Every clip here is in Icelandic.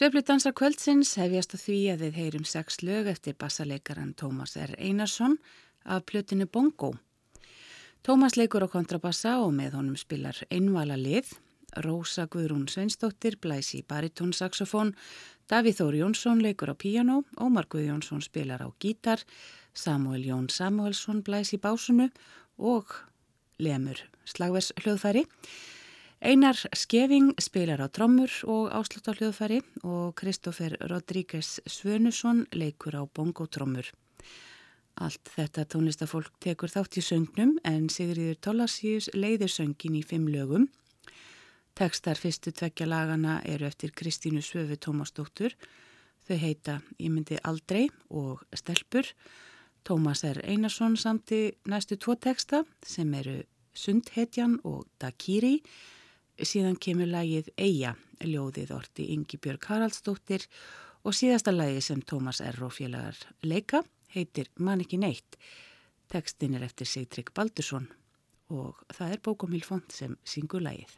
Sveifludansar kvöldsins hefjast á því að við heyrum sex lög eftir bassaleikaran Tómas R. Einarsson af plötinu Bongo. Tómas leikur á kontrabassa og með honum spilar einvala lið, Rósa Guðrún Sveinsdóttir blæsi baritónsaxofón, Davíð Þóri Jónsson leikur á píjano, Ómar Guð Jónsson spilar á gítar, Samuel Jón Samuelsson blæsi básunu og lemur slagvers hljóðfæri. Einar Skeving spilar á trommur og áslútt á hljóðfæri og Kristófer Rodríguez Svönusson leikur á bongotrommur. Allt þetta tónlistafólk tekur þátt í söngnum en Sigriður Tólasíus leiðir söngin í fimm lögum. Tekstar fyrstu tvekja lagana eru eftir Kristínu Svöfu Tómasdóttur. Þau heita Ég myndi aldrei og Stelpur. Tómas R. Einarsson samti næstu tvo teksta sem eru Sundhetjan og Dakiri síðan kemur lagið Eija, ljóðið orti Ingi Björg Haraldsdóttir og síðasta lagið sem Tómas og félagar leika heitir Man ekki neitt. Tekstin er eftir Sigtrygg Baldursson og það er Bókomil Font sem syngur lagið.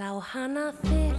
Sá hana fyrst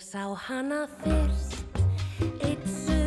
sá hana fyrst Eitt sumardag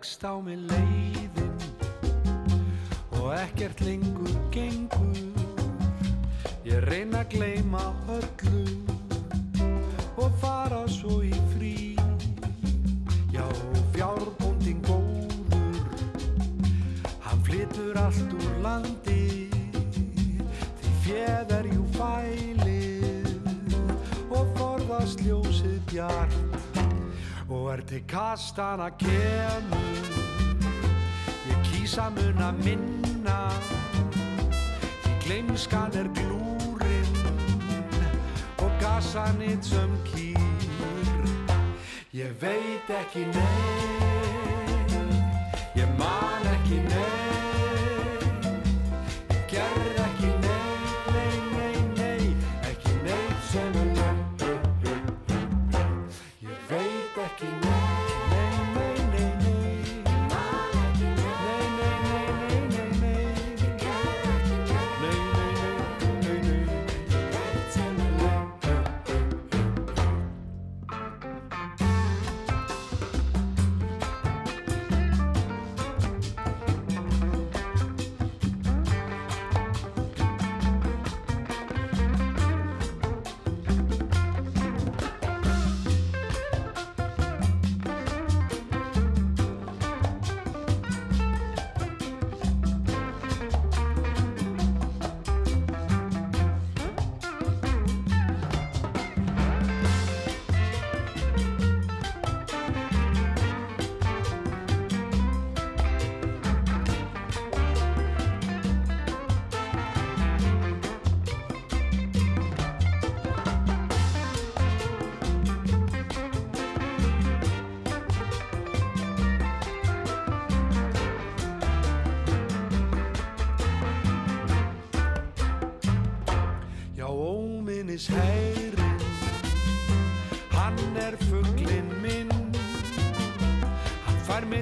leggst á mig leiðin og ekkert lengur gengur. Ég reyna að gleima öllu og fara svo í frí. Já, fjárbóndin góður Hann flytur allt úr landi. Því fjöð er jú fælið Og forðast ljósið bjart Og er til kastana kemur Ég kýsa mun að minna. Því gleimskan er glúrin Og gasanitt sem kýr. Ég veit ekki nei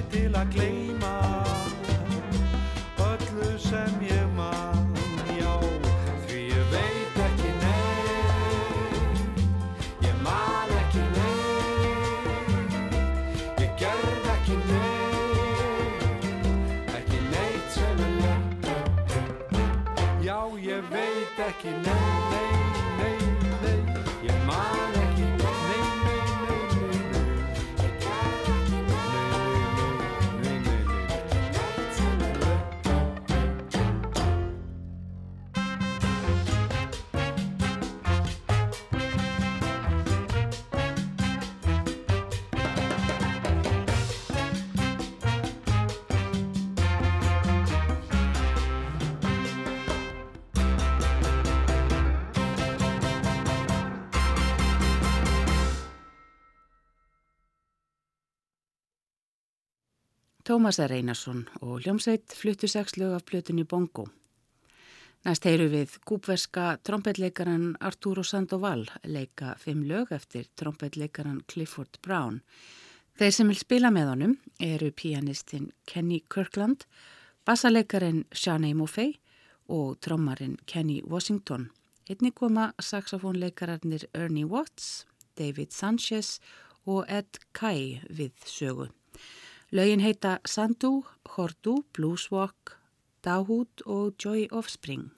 til að gleyma Tómas R. Einarsson og hljómsveit fluttu sex lög af plötunni Bongo. Næst heyru við kúpverska trompetleikaran Arturo Sandoval leika fimm lög eftir trompetleikaran Clifford Brown. Þeir sem vil spila með honum eru pianistinn Kenny Kirkland, bassaleikarin Shanae Moffey og trommarin Kenny Washington. Einni koma saxofónleikararnir Ernie Watts, David Sanchez og Ed Kai við sögu. Lögin heita Sandu, Hordu, Blueswalk, Dahoud og Joy of Spring.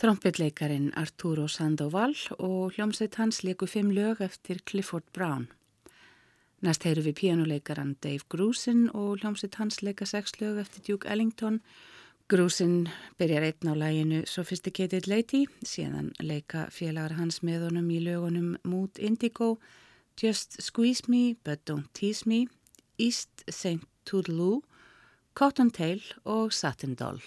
Trompetleikarin Arturo Sandoval og hljómsveit hans leiku fimm lög eftir Clifford Brown. Næst heyru við píjánuleikaran Dave Grusin og hljómsveit hans leika sex lög eftir Duke Ellington. Grusin byrjar einn á læginu Sophisticated Lady, síðan leika félagar hans með honum í lögunum Mood Indigo, Just Squeeze Me But Don't Tease Me, East St. Toodaloo, Cottontail og Satin Doll.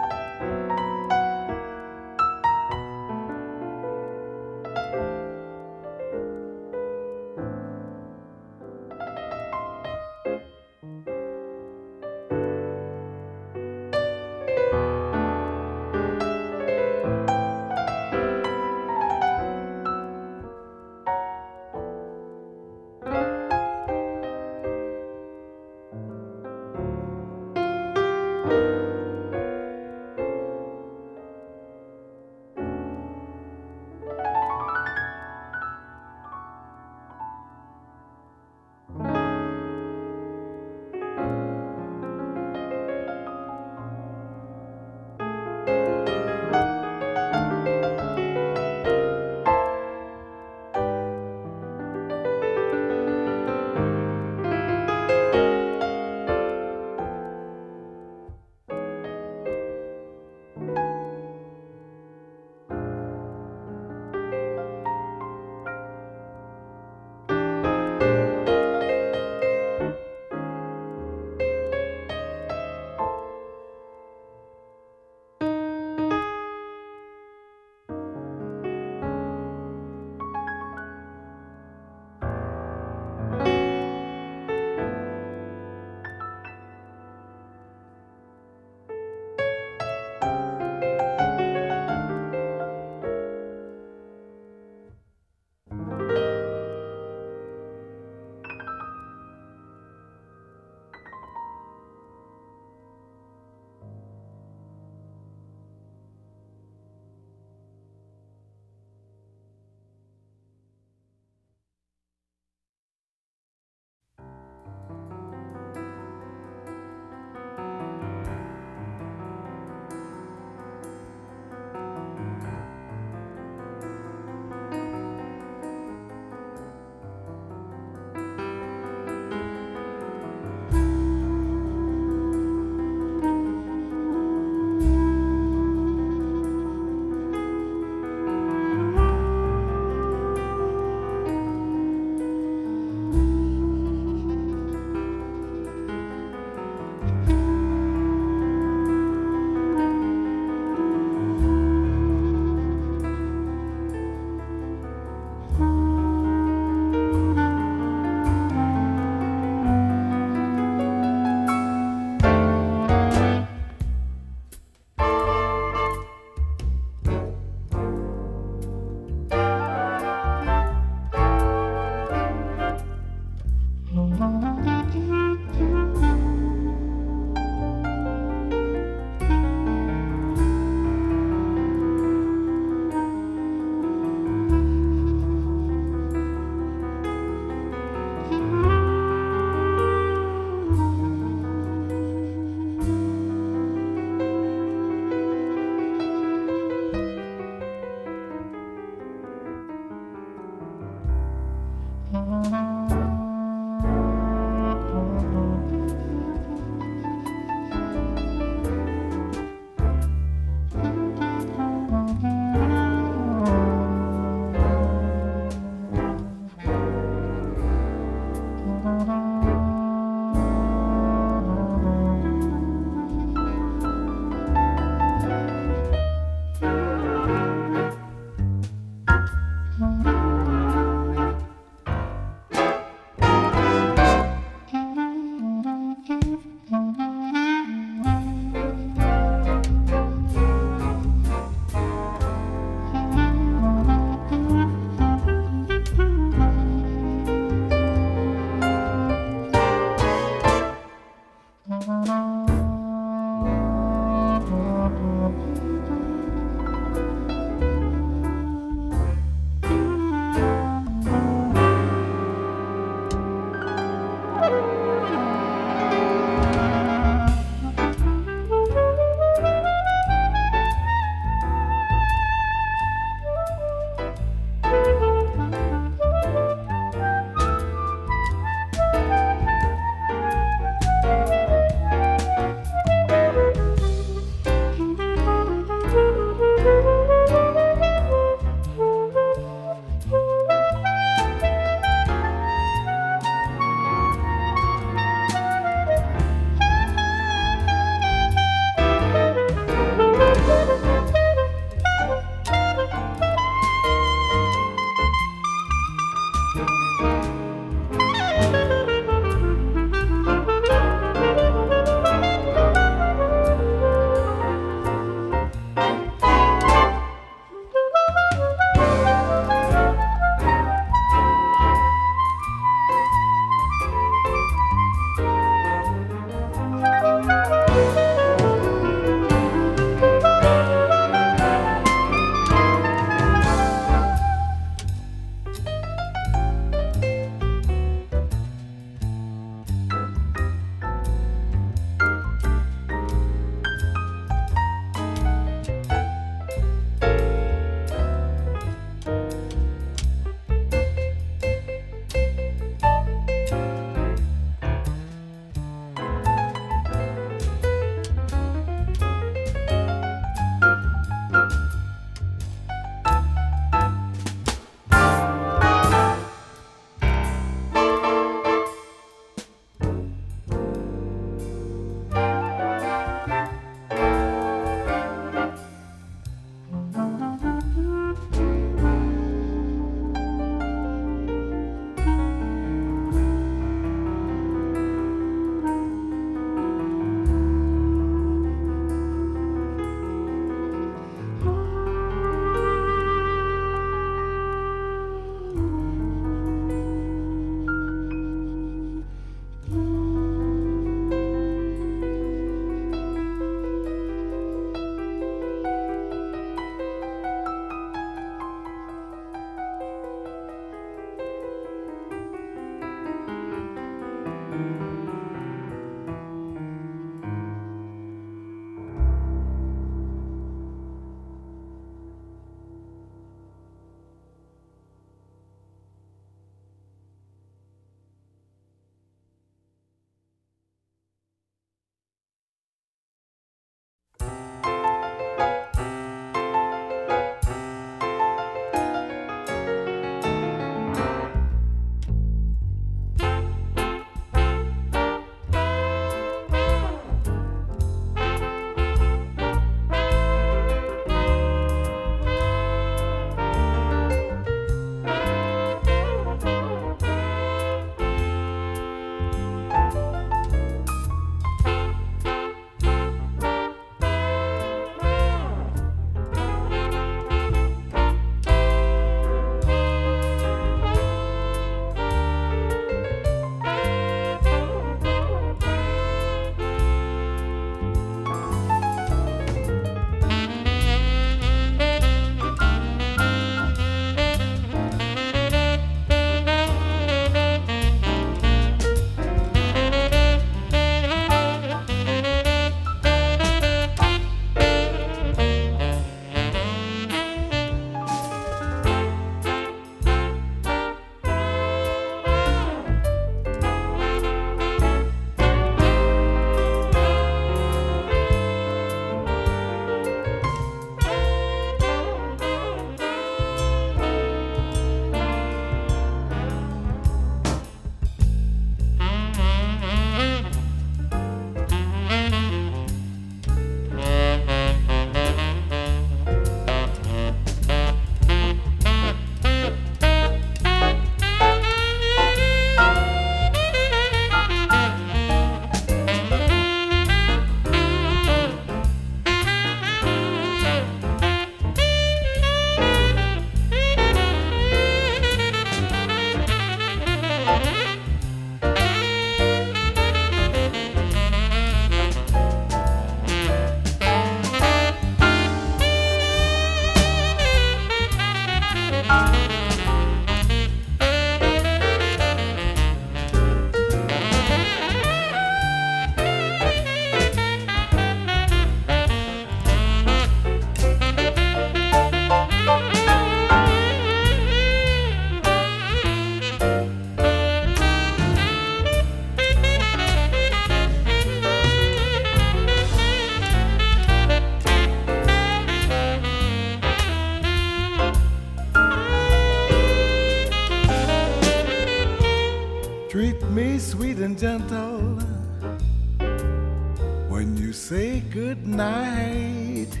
Good night.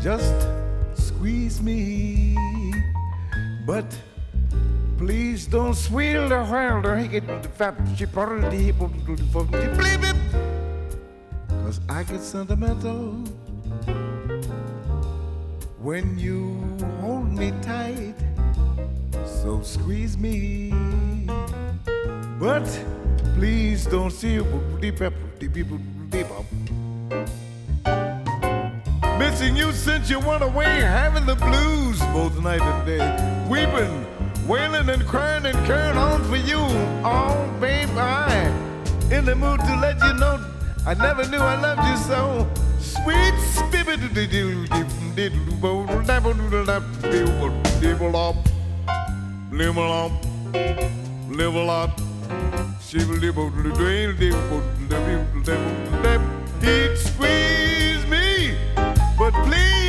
Just squeeze me. But please don't squeal the while the get the she part of the it. Cause I get sentimental when you hold me tight. So squeeze me. But please don't see Missing you since you went away, having the blues both night and day. Weeping, wailing and crying and carrying on for you. Oh, babe, I in the mood to let you know I never knew I loved you so. Sweet squeeze me, but please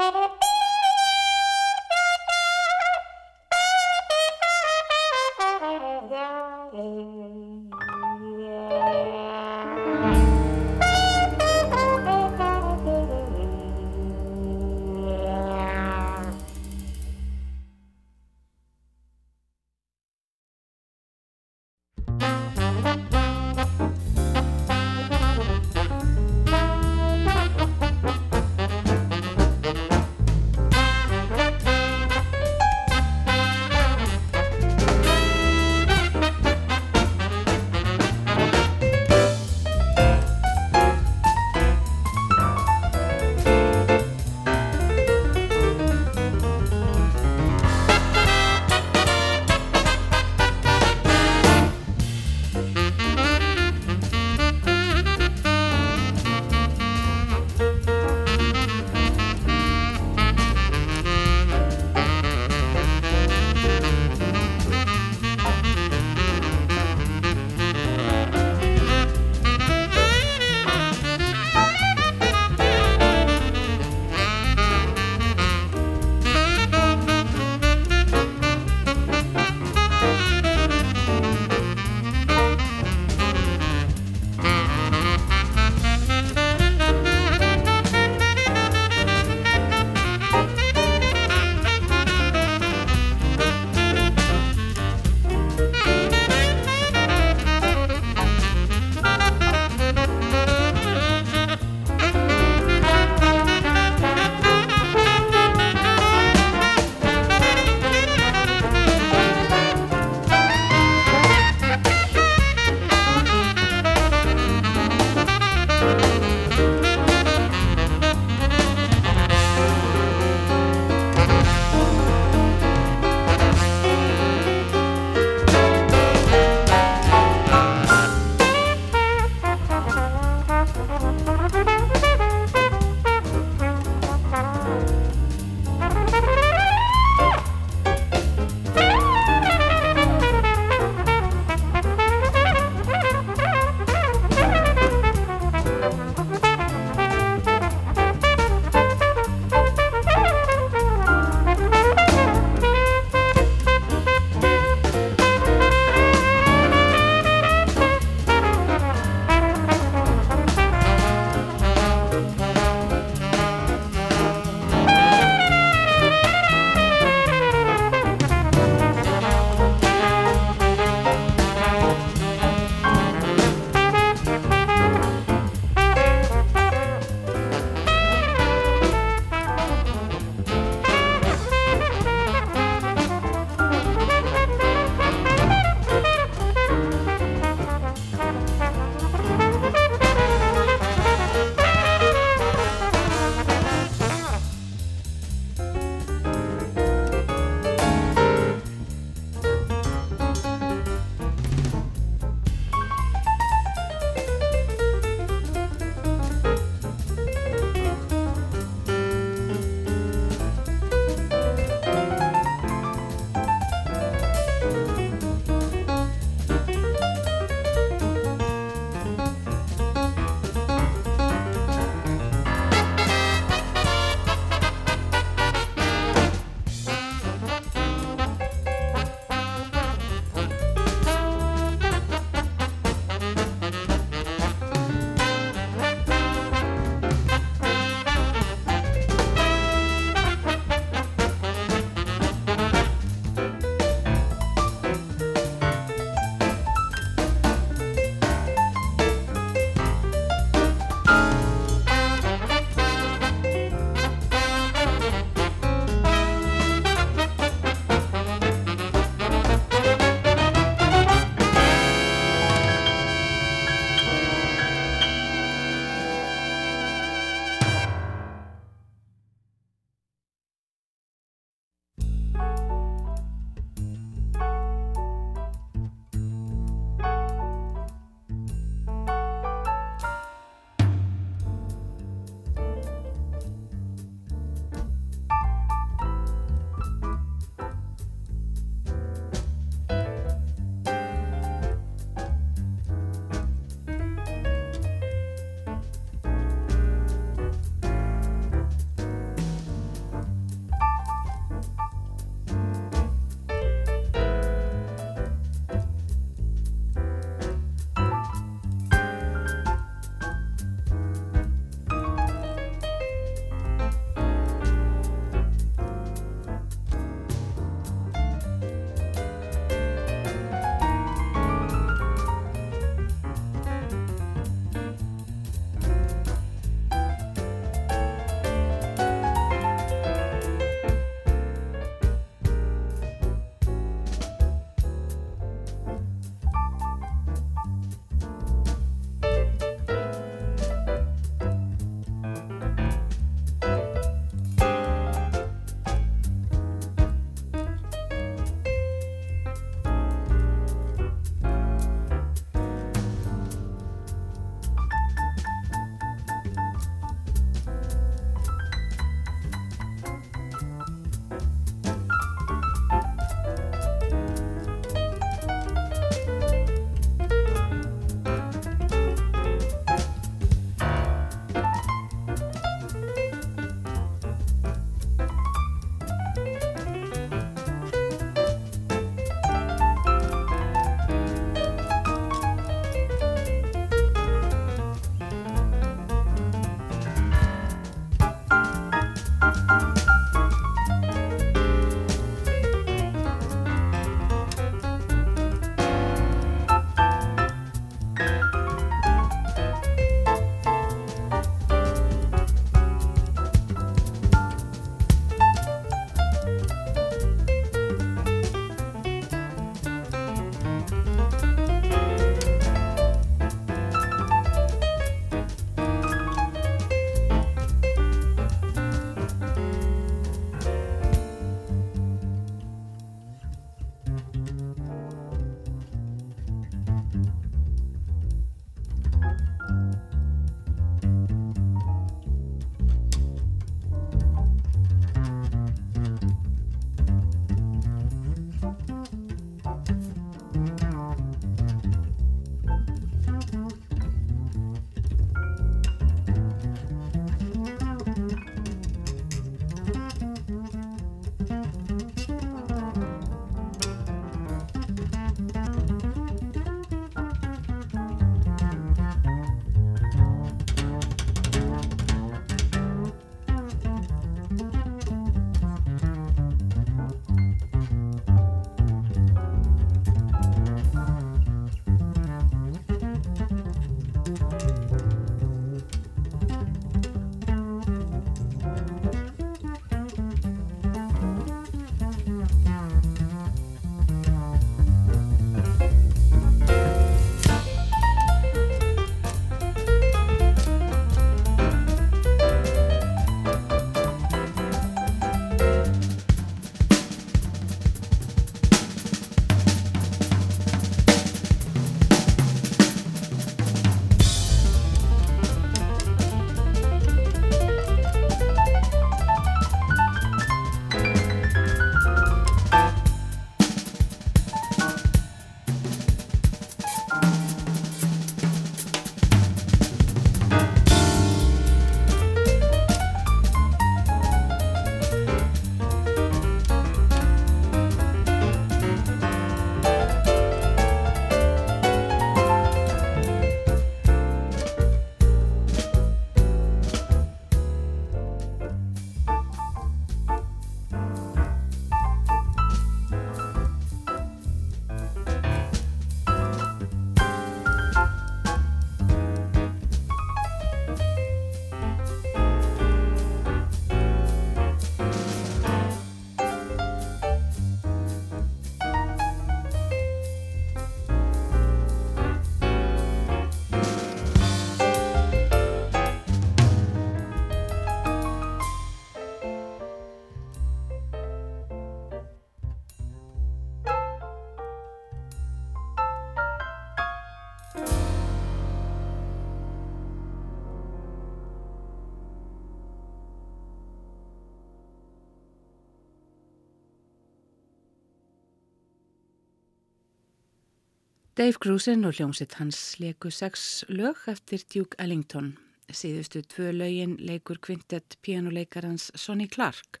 Dave Grusin og hljómsitt hans leiku sex lög eftir Duke Ellington. Síðustu tvö lögin leikur kvintet pianuleikarans Sonny Clark.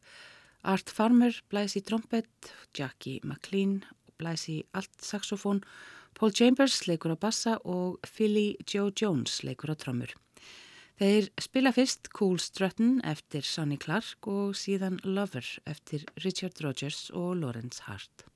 Art Farmer blæs í trompet, Jackie McLean blæs í allt saxofón, Paul Chambers leikur á bassa og Philly Joe Jones leikur á trommur. Þeir spila fyrst Cool Strutton eftir Sonny Clark og síðan Lover eftir Richard Rogers og Lawrence Hart.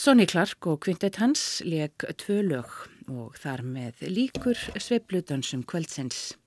Sonny Clark og kvintet hans leik tvö lög og þar með líkur sveipludansum kvöldsins.